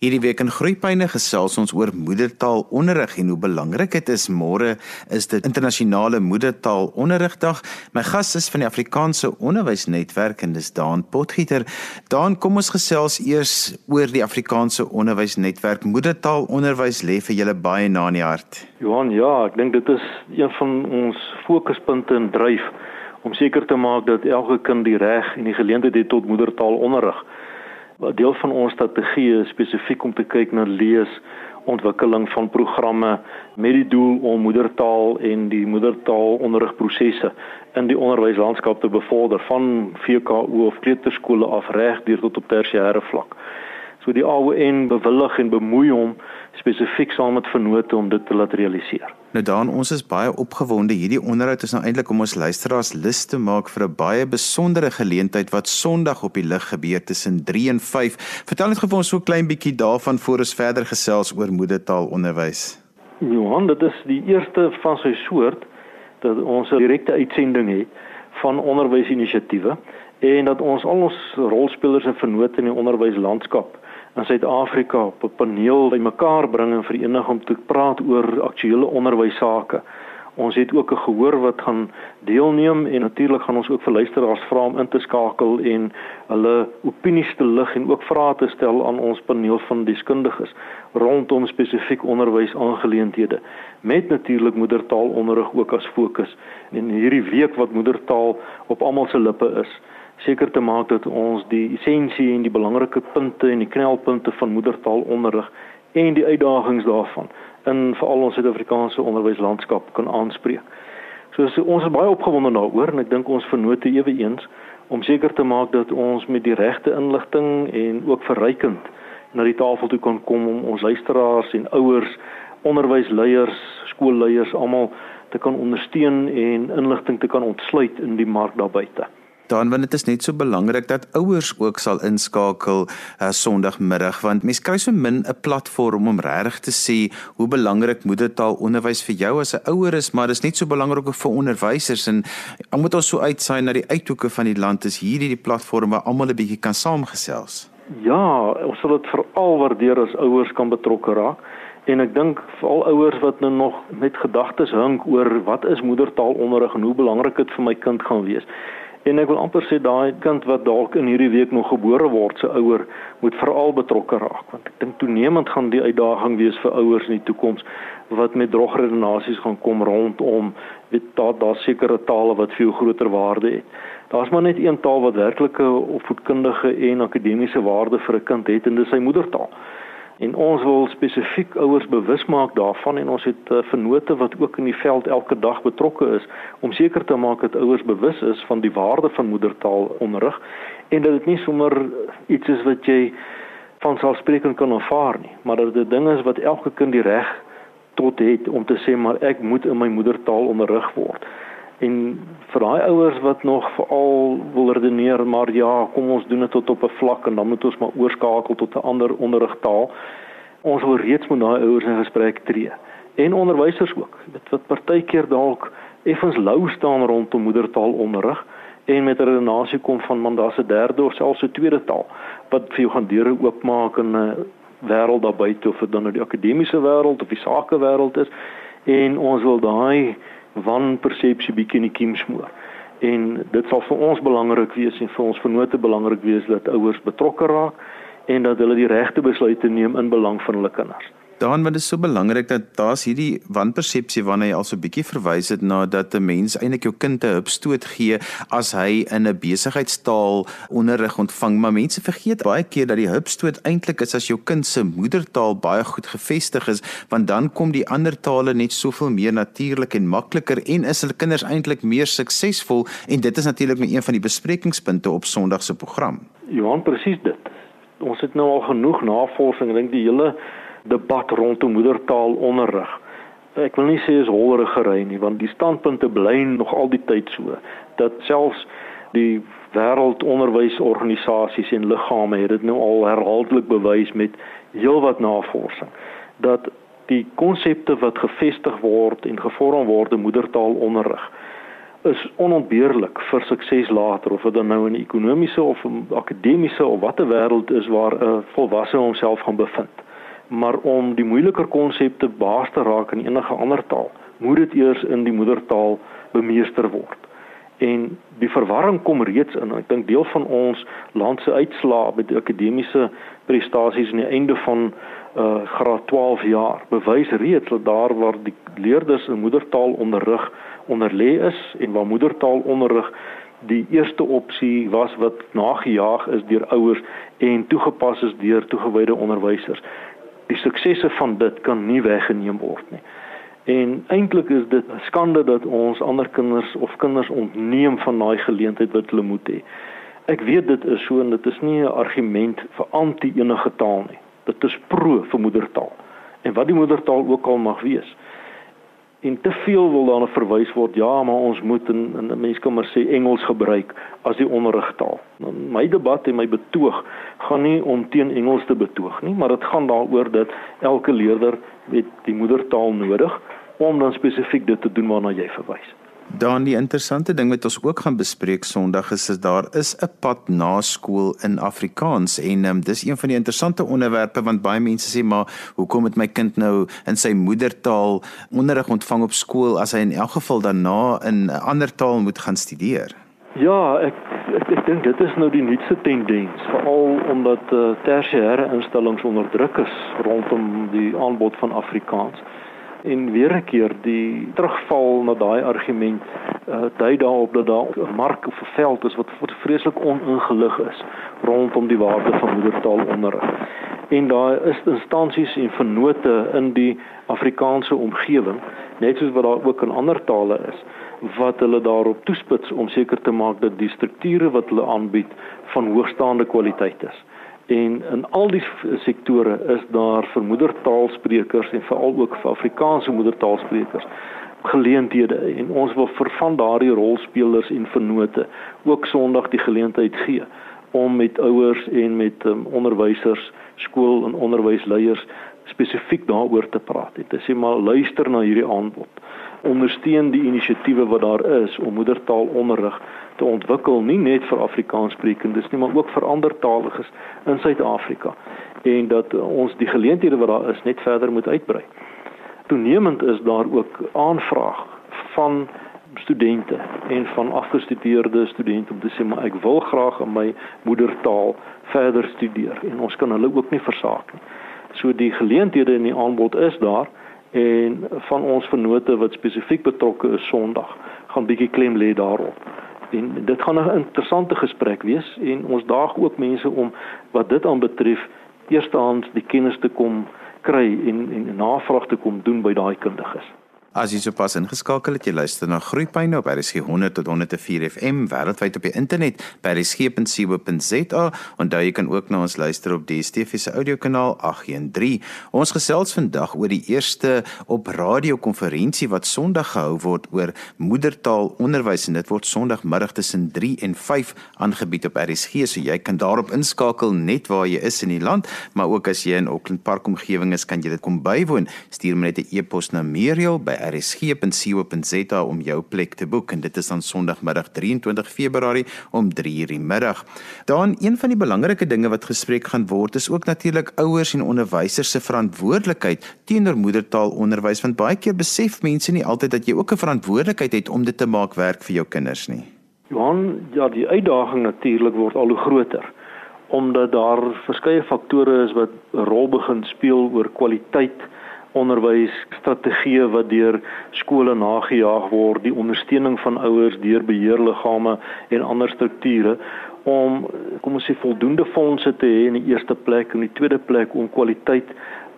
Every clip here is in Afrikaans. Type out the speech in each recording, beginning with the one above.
Hierdie week in Groepyne gesels ons oor moedertaalonderrig en hoe belangrik dit is. Môre is dit internasionale moedertaalonderrigdag. My gas is van die Afrikaanse Onderwysnetwerk en dis Daan Potgieter. Daan, kom ons gesels eers oor die Afrikaanse Onderwysnetwerk. Moedertaalonderwys lê vir julle baie na in die hart. Johan, ja, ek dink dit is een van ons fokuspunte en dryf om seker te maak dat elke kind die reg en die geleentheid het tot moedertaalonderrig. Wat deel van ons strategie spesifiek om te kyk na lees ontwikkeling van programme met die doel om moedertaal en die moedertaal onderrigprosesse in die onderwyslandskap te bevorder van VKO of kleuterskole af reg deur tot op tersiêre vlak. So die AWN bewillig en bemoei hom spesifiek saam met vennote om dit te laat realiseer. Nou dan, ons is baie opgewonde. Hierdie onderhoud is nou eintlik om ons luisteraars lus te maak vir 'n baie besondere geleentheid wat Sondag op die lig gebeur tussen 3 en 5. Vertel net gou vir ons so klein bietjie daarvan voor ons verder gesels oor moedertaalonderwys. Johan, dit is die eerste van sy soort dat ons 'n direkte uitsending het van onderwysinisiatiewe en dat ons al ons rolspelers en vennote in die onderwyslandskap in Suid-Afrika op 'n paneel bymekaar bring en verenig om te praat oor aktuelle onderwysake. Ons het ook 'n gehoor wat gaan deelneem en natuurlik gaan ons ook vir luisteraars vra om in te skakel en hulle opinies te lig en ook vrae te stel aan ons paneel van deskundiges rondom spesifiek onderwysaangeleenthede met natuurlik moedertaalonderrig ook as fokus. En hierdie week wat moedertaal op almal se lippe is, seker te maak dat ons die essensie en die belangrike punte en die knelpunte van moedertaalonderrig en die uitdagings daarvan in veral ons Suid-Afrikaanse onderwyslandskap kan aanspreek. So ons is baie opgewonde daaroor en ek dink ons vernote ewe eens om seker te maak dat ons met die regte inligting en ook verrykend na die tafel toe kan kom om ons luisteraars en ouers, onderwysleiers, skoolleiers almal te kan ondersteun en inligting te kan ontsluit in die mark daar buite dan want dit is net so belangrik dat ouers ook sal inskakel uh, Sondagmiddag want mense kry so min 'n platform om regtig te sê hoe belangrik moedertaalonderwys vir jou as 'n ouer is maar dis net so belangrik ook vir onderwysers en dan moet ons so uitsaai na die uithoeke van die land is hierdie die platform waar almal 'n bietjie kan saamgesels. Ja, ons sal dit veral waardeer as ouers kan betrokke raak en ek dink veral ouers wat nou nog met gedagtes hink oor wat is moedertaalonderrig en hoe belangrik dit vir my kind gaan wees. En ek wil amper sê daai kind wat dalk in hierdie week nog gebore word, se ouer moet veral betrokke raak want ek dink toenemend gaan die uitdaging wees vir ouers in die toekoms wat met drogredenasies gaan kom rondom weet daar daar sekere tale wat veel groter waarde het. Daar's maar net een taal wat werklike opvoedkundige en akademiese waarde vir 'n kind het en dis sy moedertaal. En ons wil spesifiek ouers bewus maak daarvan en ons het uh, vennote wat ook in die veld elke dag betrokke is om seker te maak dat ouers bewus is van die waarde van moedertaalonderrig en dat dit nie sommer iets is wat jy van selfsprekend kan aanvaar nie, maar dat dit 'n ding is wat elke kind die reg tot het om te sê maar ek moet in my moedertaal onderrig word. En vir daai ouers wat nog veral wil redeneer maar ja, kom ons doen dit tot op 'n vlak en dan moet ons maar oorskakel tot 'n ander onderrigtaal. Ons wil reeds met daai ouers in gesprek tree en onderwysers ook. Dit wat partykeer dalk effens lou staan rondom moedertaalonderrig en met 'n redenasie kom van man daar's 'n derde of selfs 'n tweede taal wat vir jou gaan deure oopmaak in 'n wêreld daar buite of dit dan nou die akademiese wêreld of die sakewêreld is en ons wil daai wanpersepsie bietjie in die kiem smoor. En dit sal vir ons belangrik wees en vir ons vennote belangrik wees dat ouers betrokke raak en dat hulle die regte besluite neem in belang van hulle kinders. Dan want dit is so belangrik dat daar's hierdie wanpersepsie wanneer jy al so bietjie verwys het na dat 'n mens eintlik jou kind 'n hupstoot gee as hy in 'n besigheidstaal onderrig ontvang, maar mense vergeet baie keer dat die hupstoot eintlik is as jou kind se moedertaal baie goed gevestig is, want dan kom die ander tale net soveel meer natuurlik en makliker en is hulle kinders eintlik meer suksesvol en dit is natuurlik net een van die besprekingspunte op Sondag se program. Johan presies dit. Ons het nou al genoeg navorsing, ek dink die hele debat rondom moedertaalonderrig. Ek wil nie sê is hollerig nie, want die standpunte bly nog al die tyd so dat selfs die wêreldonderwysorganisasies en liggame het dit nou al herhaaldelik bewys met heelwat navorsing dat die konsepte wat gevestig word en gevorm word in moedertaalonderrig is onontbeerlik vir sukses later of dit dan nou in ekonomiese of akademiese of watter wêreld is waar 'n volwasse homself gaan bevind. Maar om die moeiliker konsepte baas te raak in enige ander taal, moet dit eers in die moedertaal bemeester word. En die verwarring kom reeds in. Ek dink deel van ons land se uitslae by die akademiese prestasies aan die einde van uh graad 12 jaar bewys reeds dat daar waar die leerders in moedertaal onderrig onderlê is en waar moedertaalonderrig die eerste opsie was wat nagejaag is deur ouers en toegepas is deur toegewyde onderwysers. Die suksesse van dit kan nie weggeneem word nie. En eintlik is dit 'n skande dat ons ander kinders of kinders ontneem van daai geleentheid wat hulle moet hê. Ek weet dit is so en dit is nie 'n argument vir anti enige taal nie. Dit is pro vir moedertaal. En wat die moedertaal ook al mag wees en te veel wil daarna verwys word ja maar ons moet in in 'n mens kan maar sê Engels gebruik as die onderrigtaal. Nou my debat en my betoog gaan nie om teen Engels te betoog nie, maar dit gaan daaroor dat elke leerder met die moedertaal nodig om dan spesifiek dit te doen waarna jy verwys. Dan die interessante ding wat ons ook gaan bespreek Sondag is dat daar is 'n pad na skool in Afrikaans en um, dis een van die interessante onderwerpe want baie mense sê maar hoekom moet my kind nou in sy moedertaal onderrig ontvang op skool as hy in elk geval daarna in 'n ander taal moet gaan studeer? Ja, ek ek, ek dink dit is nou die nuutste tendens veral omdat uh, tersiêre instellings onder druk is rondom die aanbod van Afrikaans en weer 'n keer die terugval na daai argument uh, dui daarop dat daar 'n mark of 'n veld is wat vreeslik oningelig is rondom die waarde van moedertaalonderrig. En daar is instansies en vennote in die Afrikaanse omgewing, net soos wat daar ook in ander tale is, wat hulle daarop toespits om seker te maak dat die strukture wat hulle aanbied van hoogstaande kwaliteit is en in al die sektore is daar vir moedertaalsprekers en veral ook vir Afrikaanse moedertaalsprekers geleenthede en ons wil vir van daardie rolspelers en vennote ook Sondag die geleentheid gee om met ouers en met um, onderwysers, skool en onderwysleiers spesifiek daaroor te praat. Dit is maar luister na hierdie aanbod. Ondersteun die inisiatiewe wat daar is om moedertaalonderrig te ontwikkel nie net vir Afrikaanssprekendes nie, maar ook vir ander taliges in Suid-Afrika en dat ons die geleenthede wat daar is net verder moet uitbrei. Toenemend is daar ook aanvraag van studente en van afgestudeerde studente om te sê maar ek wil graag in my moedertaal verder studeer en ons kan hulle ook nie versaak nie. So die geleenthede in die aanbod is daar en van ons vennote wat spesifiek betrokke is Sondag gaan bietjie klem lê daarop en dit gaan 'n interessante gesprek wees en ons daag ook mense om wat dit aanbetref eerstehands die kennis te kom kry en en navraag te kom doen by daai kundiges. As jy sopas ingeskakel het, jy luister na Groepyne op RSG 100 tot 104 FM wêreldwyd op die internet by rsg.co.za en daar jy kan ook na ons luister op DStv se audiokanaal 813. Ons gesels vandag oor die eerste op radiokonferensie wat Sondag gehou word oor moedertaalonderwys en dit word Sondagmiddag tussen 3 en 5 aangebied op RSG, so jy kan daarop inskakel net waar jy is in die land, maar ook as jy in Auckland Park omgewing is, kan jy dit kom bywoon. Stuur my net 'n e-pos na Muriel by rsg.co.za om jou plek te boek en dit is dan Sondagmiddag 23 Februarie om 3:00 die middag. Dan een van die belangrike dinge wat gespreek gaan word is ook natuurlik ouers en onderwysers se verantwoordelikheid teenoor moedertaalonderwys want baie keer besef mense nie altyd dat jy ook 'n verantwoordelikheid het om dit te maak werk vir jou kinders nie. Johan, ja, die uitdaging natuurlik word al hoe groter omdat daar verskeie faktore is wat 'n rol begin speel oor kwaliteit onderwysstrategieë wat deur skole nagejaag word, die ondersteuning van ouers deur beheerliggame en ander strukture om kom ons sê voldoende fondse te hê in die eerste plek en in die tweede plek om kwaliteit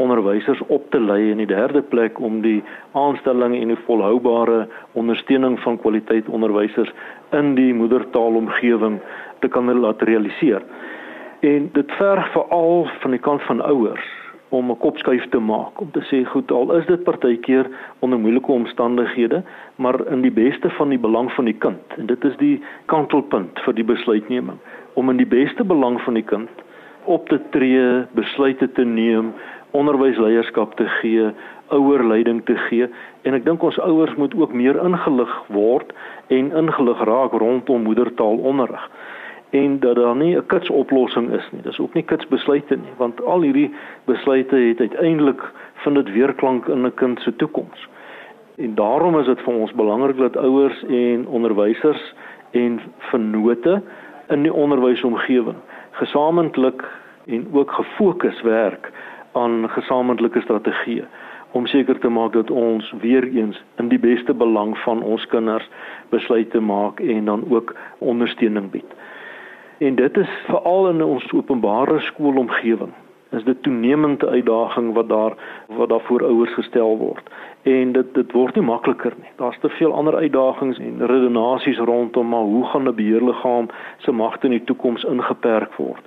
onderwysers op te lei en in die derde plek om die aanstelling en die volhoubare ondersteuning van kwaliteit onderwysers in die moedertaalomgewing te kan laat realiseer. En dit verg veral van die kant van ouers om 'n kopskuif te maak om te sê goed al is dit partykeer onder moeilike omstandighede maar in die beste van die belang van die kind en dit is die kantelpunt vir die besluitneming om in die beste belang van die kind op te tree, besluite te neem, onderwysleierskap te gee, ouerleiding te gee. En ek dink ons ouers moet ook meer ingelig word en ingelig raak rondom moedertaalonderrig en dat daar nie 'n kitsoplossing is nie. Dis ook nie kitsbesluite nie, want al hierdie besluite het uiteindelik vind dit weerklank in 'n kind se toekoms. En daarom is dit vir ons belangrik dat ouers en onderwysers en vennote in die onderwysomgewing gesamentlik en ook gefokus werk aan gesamentlike strategieë om seker te maak dat ons weer eens in die beste belang van ons kinders besluite maak en dan ook ondersteuning bied. En dit is veral in ons openbare skoolomgewing is dit toenemende uitdaging wat daar wat daar voor ouers gestel word. En dit dit word nie makliker nie. Daar's te veel ander uitdagings en redenasies rondom maar hoe gaan 'n beheerliggaam se magte in die toekoms ingeperk word?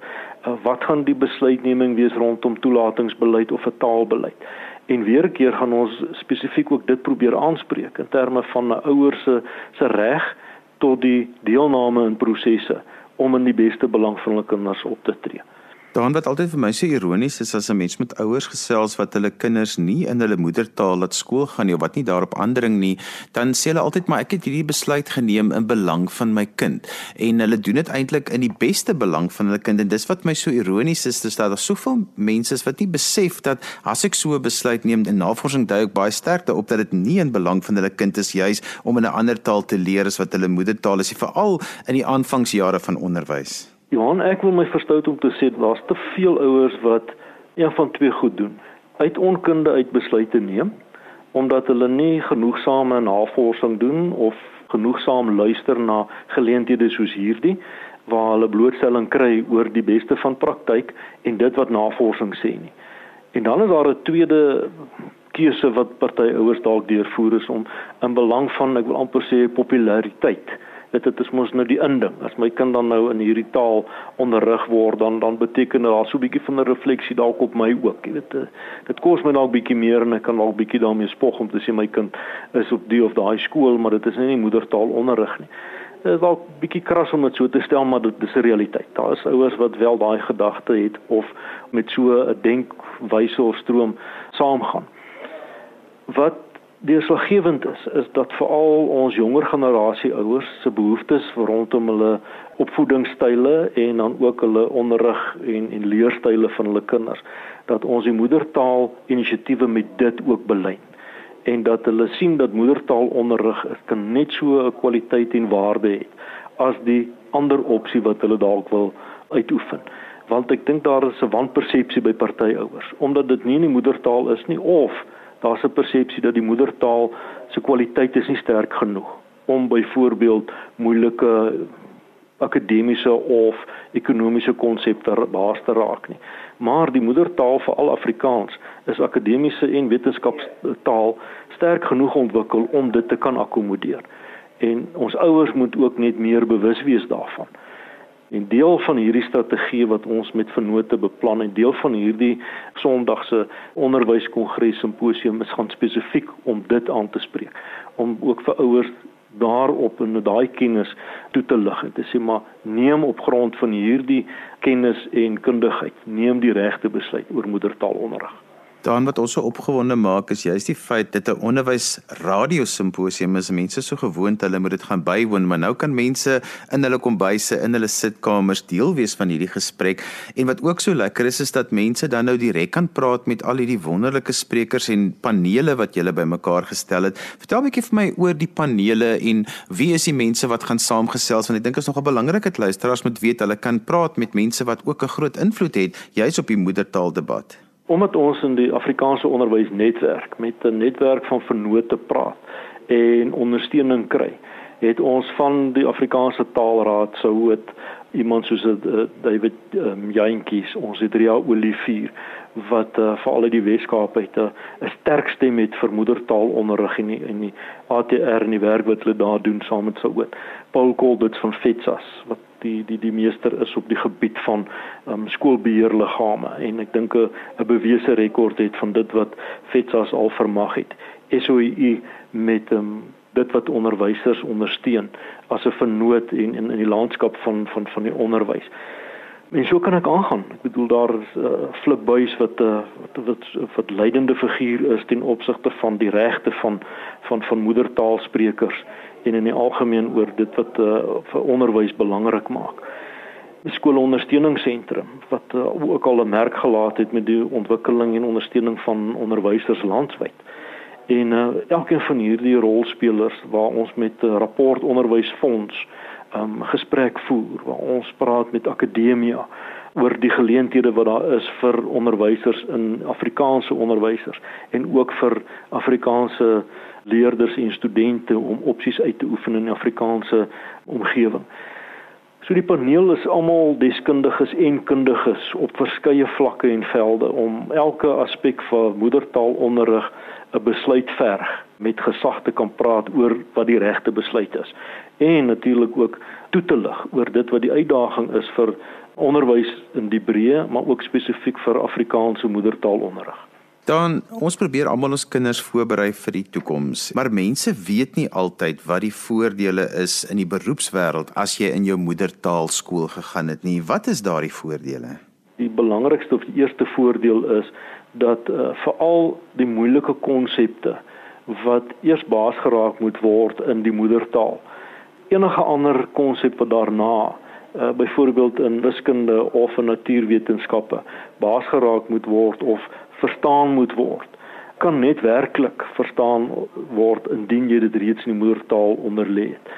Uh, wat gaan die besluitneming wees rondom toelatingsbeleid of 'n taalbeleid? En weer 'n keer gaan ons spesifiek ook dit probeer aanspreek in terme van 'n ouer se se reg tot die deelname in prosesse om in die beste belang van hulle kinders op te tree. Dan wat altyd vir my so ironies is as 'n mens met ouers gesels wat hulle kinders nie in hulle moedertaal laat skool gaan nie of wat nie daarop aandring nie, dan sê hulle altyd maar ek het hierdie besluit geneem in belang van my kind. En hulle doen dit eintlik in die beste belang van hulle kind en dis wat my so ironies is, is dat daar soveel mense is wat nie besef dat as ek so 'n besluit neem en navorsing dui ook baie sterk daarop dat dit nie in belang van hulle kind is juis om in 'n ander taal te leer as wat hulle moedertaal is, veral in die aanvangsjare van onderwys. Johan, ek wil my verstout om te sê daar's te veel ouers wat een van twee goed doen. Uit onkunde uit besluite neem omdat hulle nie genoegsame navorsing doen of genoegsaam luister na geleenthede soos hierdie waar hulle blootstelling kry oor die beste van praktyk en dit wat navorsing sê nie. En dan is daar 'n tweede keuse wat party ouers dalk deurvoer is om in belang van ek wil amper sê populariteit dit dit is mos nou die inding. As my kind dan nou in hierdie taal onderrig word dan dan beteken dit daar so 'n bietjie van 'n refleksie dalk op my ook. Jy weet eh, dit kos my dalk bietjie meer en ek kan dalk bietjie daarmee spog om te sê my kind is op die of daai skool maar dit is nie moedertaal onderrig nie. Dit is dalk bietjie kras om dit so te stel maar dit is 'n realiteit. Daar is ouers wat wel daai gedagte het of met so 'n denkwyse of stroom saamgaan. Wat deurslaggewend is is dat veral ons jonger generasie ouers se behoeftes rondom hulle opvoedingsstyle en dan ook hulle onderrig en en leerstyle van hulle kinders dat ons die moedertaal inisiatiewe met dit ook belyn. En dat hulle sien dat moedertaalonderrig kan net so 'n kwaliteit en waarde hê as die ander opsie wat hulle dalk wil uitoefen. Want ek dink daar is 'n wanpersepsie by party ouers. Omdat dit nie in die moedertaal is nie of daar's 'n persepsie dat die moedertaal se kwaliteit is nie sterk genoeg om byvoorbeeld moeilike akademiese of ekonomiese konsepte baas te raak nie. Maar die moedertaal vir al Afrikaans is akademiese en wetenskapstaal sterk genoeg ontwikkel om dit te kan akkommodeer. En ons ouers moet ook net meer bewus wees daarvan. En deel van hierdie strategie wat ons met vennote beplan en deel van hierdie Sondag se onderwyskongres simposium is gaan spesifiek om dit aan te spreek om ook vir ouers daarop en daai kennis toe te lig en te sê maar neem op grond van hierdie kennis en kundigheid neem die regte besluit oor moedertaalonderrig. Dan wat ons so opgewonde maak is juist die feit dat 'n onderwys radio simposium is. Mense so gewoond hulle moet dit gaan bywoon maar nou kan mense in hulle kombuise in hulle sitkamers deel wees van hierdie gesprek. En wat ook so lekker is is dat mense dan nou direk kan praat met al hierdie wonderlike sprekers en panele wat julle bymekaar gestel het. Vertel 'n bietjie vir my oor die panele en wie is die mense wat gaan saamgesels? Want ek dink is nog 'n belangrike luisteraars moet weet hulle kan praat met mense wat ook 'n groot invloed het juis op die moedertaal debat Omdat ons in die Afrikaanse onderwysnetwerk met 'n netwerk van vennote praat en ondersteuning kry, het ons van die Afrikaanse Taalraad sou het iemand soos uh, David um, Jantjies, ons het Ria Olivier wat uh, vir al die Weskaap het 'n uh, sterk stem het vir moedertaalonderrig en in die ATR en die werk wat hulle daar doen saam met Souid. Paul Kolbits van FETSAS wat die die die meester is op die gebied van um, skoolbeheerliggame en ek dink 'n bewese rekord het van dit wat FETSAS al vermag het. SOE met um, dit wat onderwysers ondersteun as 'n vernoot en in in die landskap van van van die onderwys. En so kan ek aangaan. Ek bedoel daar is 'n uh, Flip Buys wat 'n uh, wat wat wat leidende figuur is ten opsigte van die regte van van van moedertaalsprekers en in die algemeen oor dit wat uh, vir onderwys belangrik maak. Die skoolondersteuningsentrum wat uh, ook al 'n merk gelaat het met die ontwikkeling en ondersteuning van onderwysers landwyd. En uh, elkeen van hierdie rolspelers waar ons met 'n uh, rapport onderwysfonds um, gesprek voer waar ons praat met akademia oor die geleenthede wat daar is vir onderwysers in Afrikaanse onderwysers en ook vir Afrikaanse leerders en studente om opsies uit te oefen in 'n Afrikaanse omgewing. So die paneel is almal deskundiges en kundiges op verskeie vlakke en velde om elke aspek van moedertaalonderrig 'n besluit verg met gesag te kan praat oor wat die regte besluit is en natuurlik ook toe te lig oor dit wat die uitdaging is vir onderwys in die breë maar ook spesifiek vir Afrikaanse moedertaalonderrig. Dan ons probeer almal ons kinders voorberei vir die toekoms, maar mense weet nie altyd wat die voordele is in die beroepswêreld as jy in jou moedertaal skool gegaan het nie. Wat is daardie voordele? Die belangrikste of die eerste voordeel is dat uh, veral die moeilike konsepte wat eers baas geraak moet word in die moedertaal. Enige ander konsep wat daarna uh, byvoorbeeld in wiskunde of in natuurwetenskappe baas geraak moet word of verstaan moet word kan net werklik verstaan word indien jy dit reeds in die moedertaal onderlê het.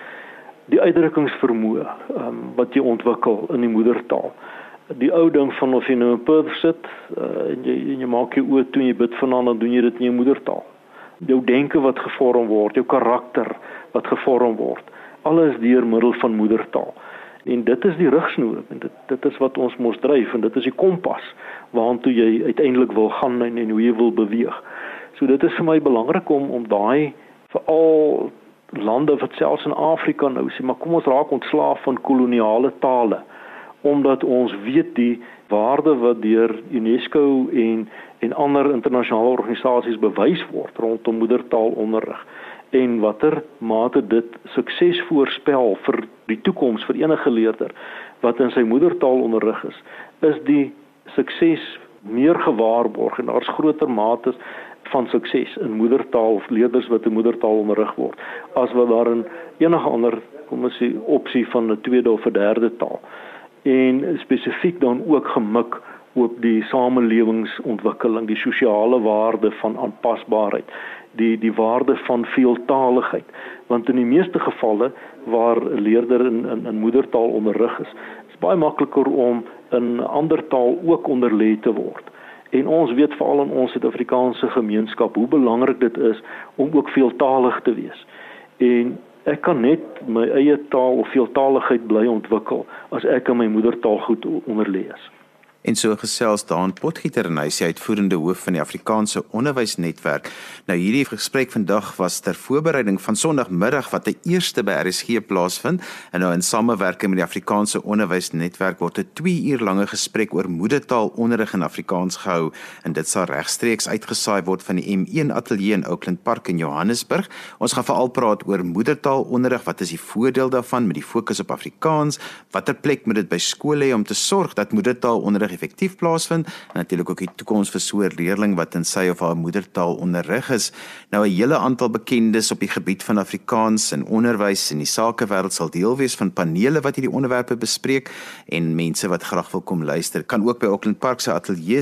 Die uitdrukkingsvermoë um, wat jy ontwikkel in die moedertaal die ou ding van of jy nou in Perth sit uh, en jy en jy maak jou oë toe en jy bid vanaand dan doen jy dit in jou moedertaal. Jou denke wat gevorm word, jou karakter wat gevorm word, alles deur middel van moedertaal. En dit is die rigsnoer en dit dit is wat ons mos dryf en dit is die kompas waartoe jy uiteindelik wil gaan en, en hoe jy wil beweeg. So dit is vir my belangrik om om daai veral lande wat selfs in Afrika nou sê maar kom ons raak ontslaaf van koloniale tale omdat ons weet die waarde wat deur UNESCO en en ander internasionale organisasies bewys word rondom moedertaalonderrig en watter mate dit sukses voorspel vir die toekoms vir enige leerder wat in sy moedertaal onderrig is is die sukses meer gewaarborg en daar's groter mates van sukses in moedertaal of leerders wat in moedertaal onderrig word as wat daar in enige ander kom ons sê opsie van 'n tweede of 'n derde taal en spesifiek dan ook gemik op die samelewingsontwikkeling, die sosiale waarde van aanpasbaarheid, die die waarde van veeltaaligheid, want in die meeste gevalle waar 'n leerder in in, in moedertaal onderrig is, is baie makliker om in 'n ander taal ook onderlê te word. En ons weet veral in ons Suid-Afrikaanse gemeenskap hoe belangrik dit is om ook veeltaalig te wees. En ek kan net my eie taal of veeltaaligheid bly ontwikkel as ek in my moedertaal goed onderlees en so gesels daan Potgieter en hy sê uitvoerende hoof van die Afrikaanse Onderwysnetwerk. Nou hierdie gesprek vandag was ter voorbereiding van Sondagmiddag wat 'n eerste by RSG plaasvind en nou in samewerking met die Afrikaanse Onderwysnetwerk word 'n 2 uur lange gesprek oor moedertaalonderrig in Afrikaans gehou en dit sal regstreeks uitgesaai word van die M1 ateljee in Oakland Park in Johannesburg. Ons gaan veral praat oor moedertaalonderrig, wat is die voordeel daarvan met die fokus op Afrikaans? Watter plek moet dit by skole hê om te sorg dat moedertaalonderrig effektief plaasvind. En natuurlik ook die toekoms vir so 'n leerling wat in sy of haar moedertaal onderrig is. Nou 'n hele aantal bekendes op die gebied van Afrikaans in onderwys en die sakewêreld sal deel wees van panele wat hierdie onderwerpe bespreek en mense wat graag wil kom luister. Kan ook by Auckland Park se ateljee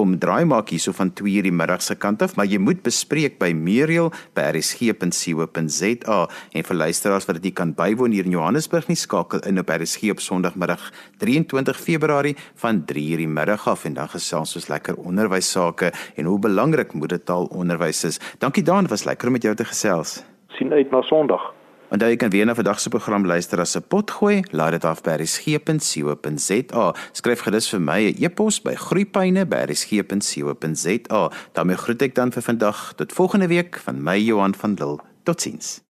kom draai maak hierso van 2:00 die middag se kant af, maar jy moet bespreek by Muriel by rsg.co.za en vir luisteraars wat dit nie kan bywoon hier in Johannesburg nie skakel in op RSG op Sondagmiddag 23 Februarie van 3 hier die middag af en dan gesels ons lekker onderwys sake en hoe belangrik moedertaalonderwys is. Dankie Daan, dit was lekker om met jou te gesels. sien uit na Sondag. En jy kan weer na vandag se program luister as 'n pot gooi. Laai dit af by resgep.co.za. Skryf gerus vir my 'n e e-pos by groeipyne@resgep.co.za. daarmee groet ek dan vir vandag tot volgende week van my Johan van Lille. Totsiens.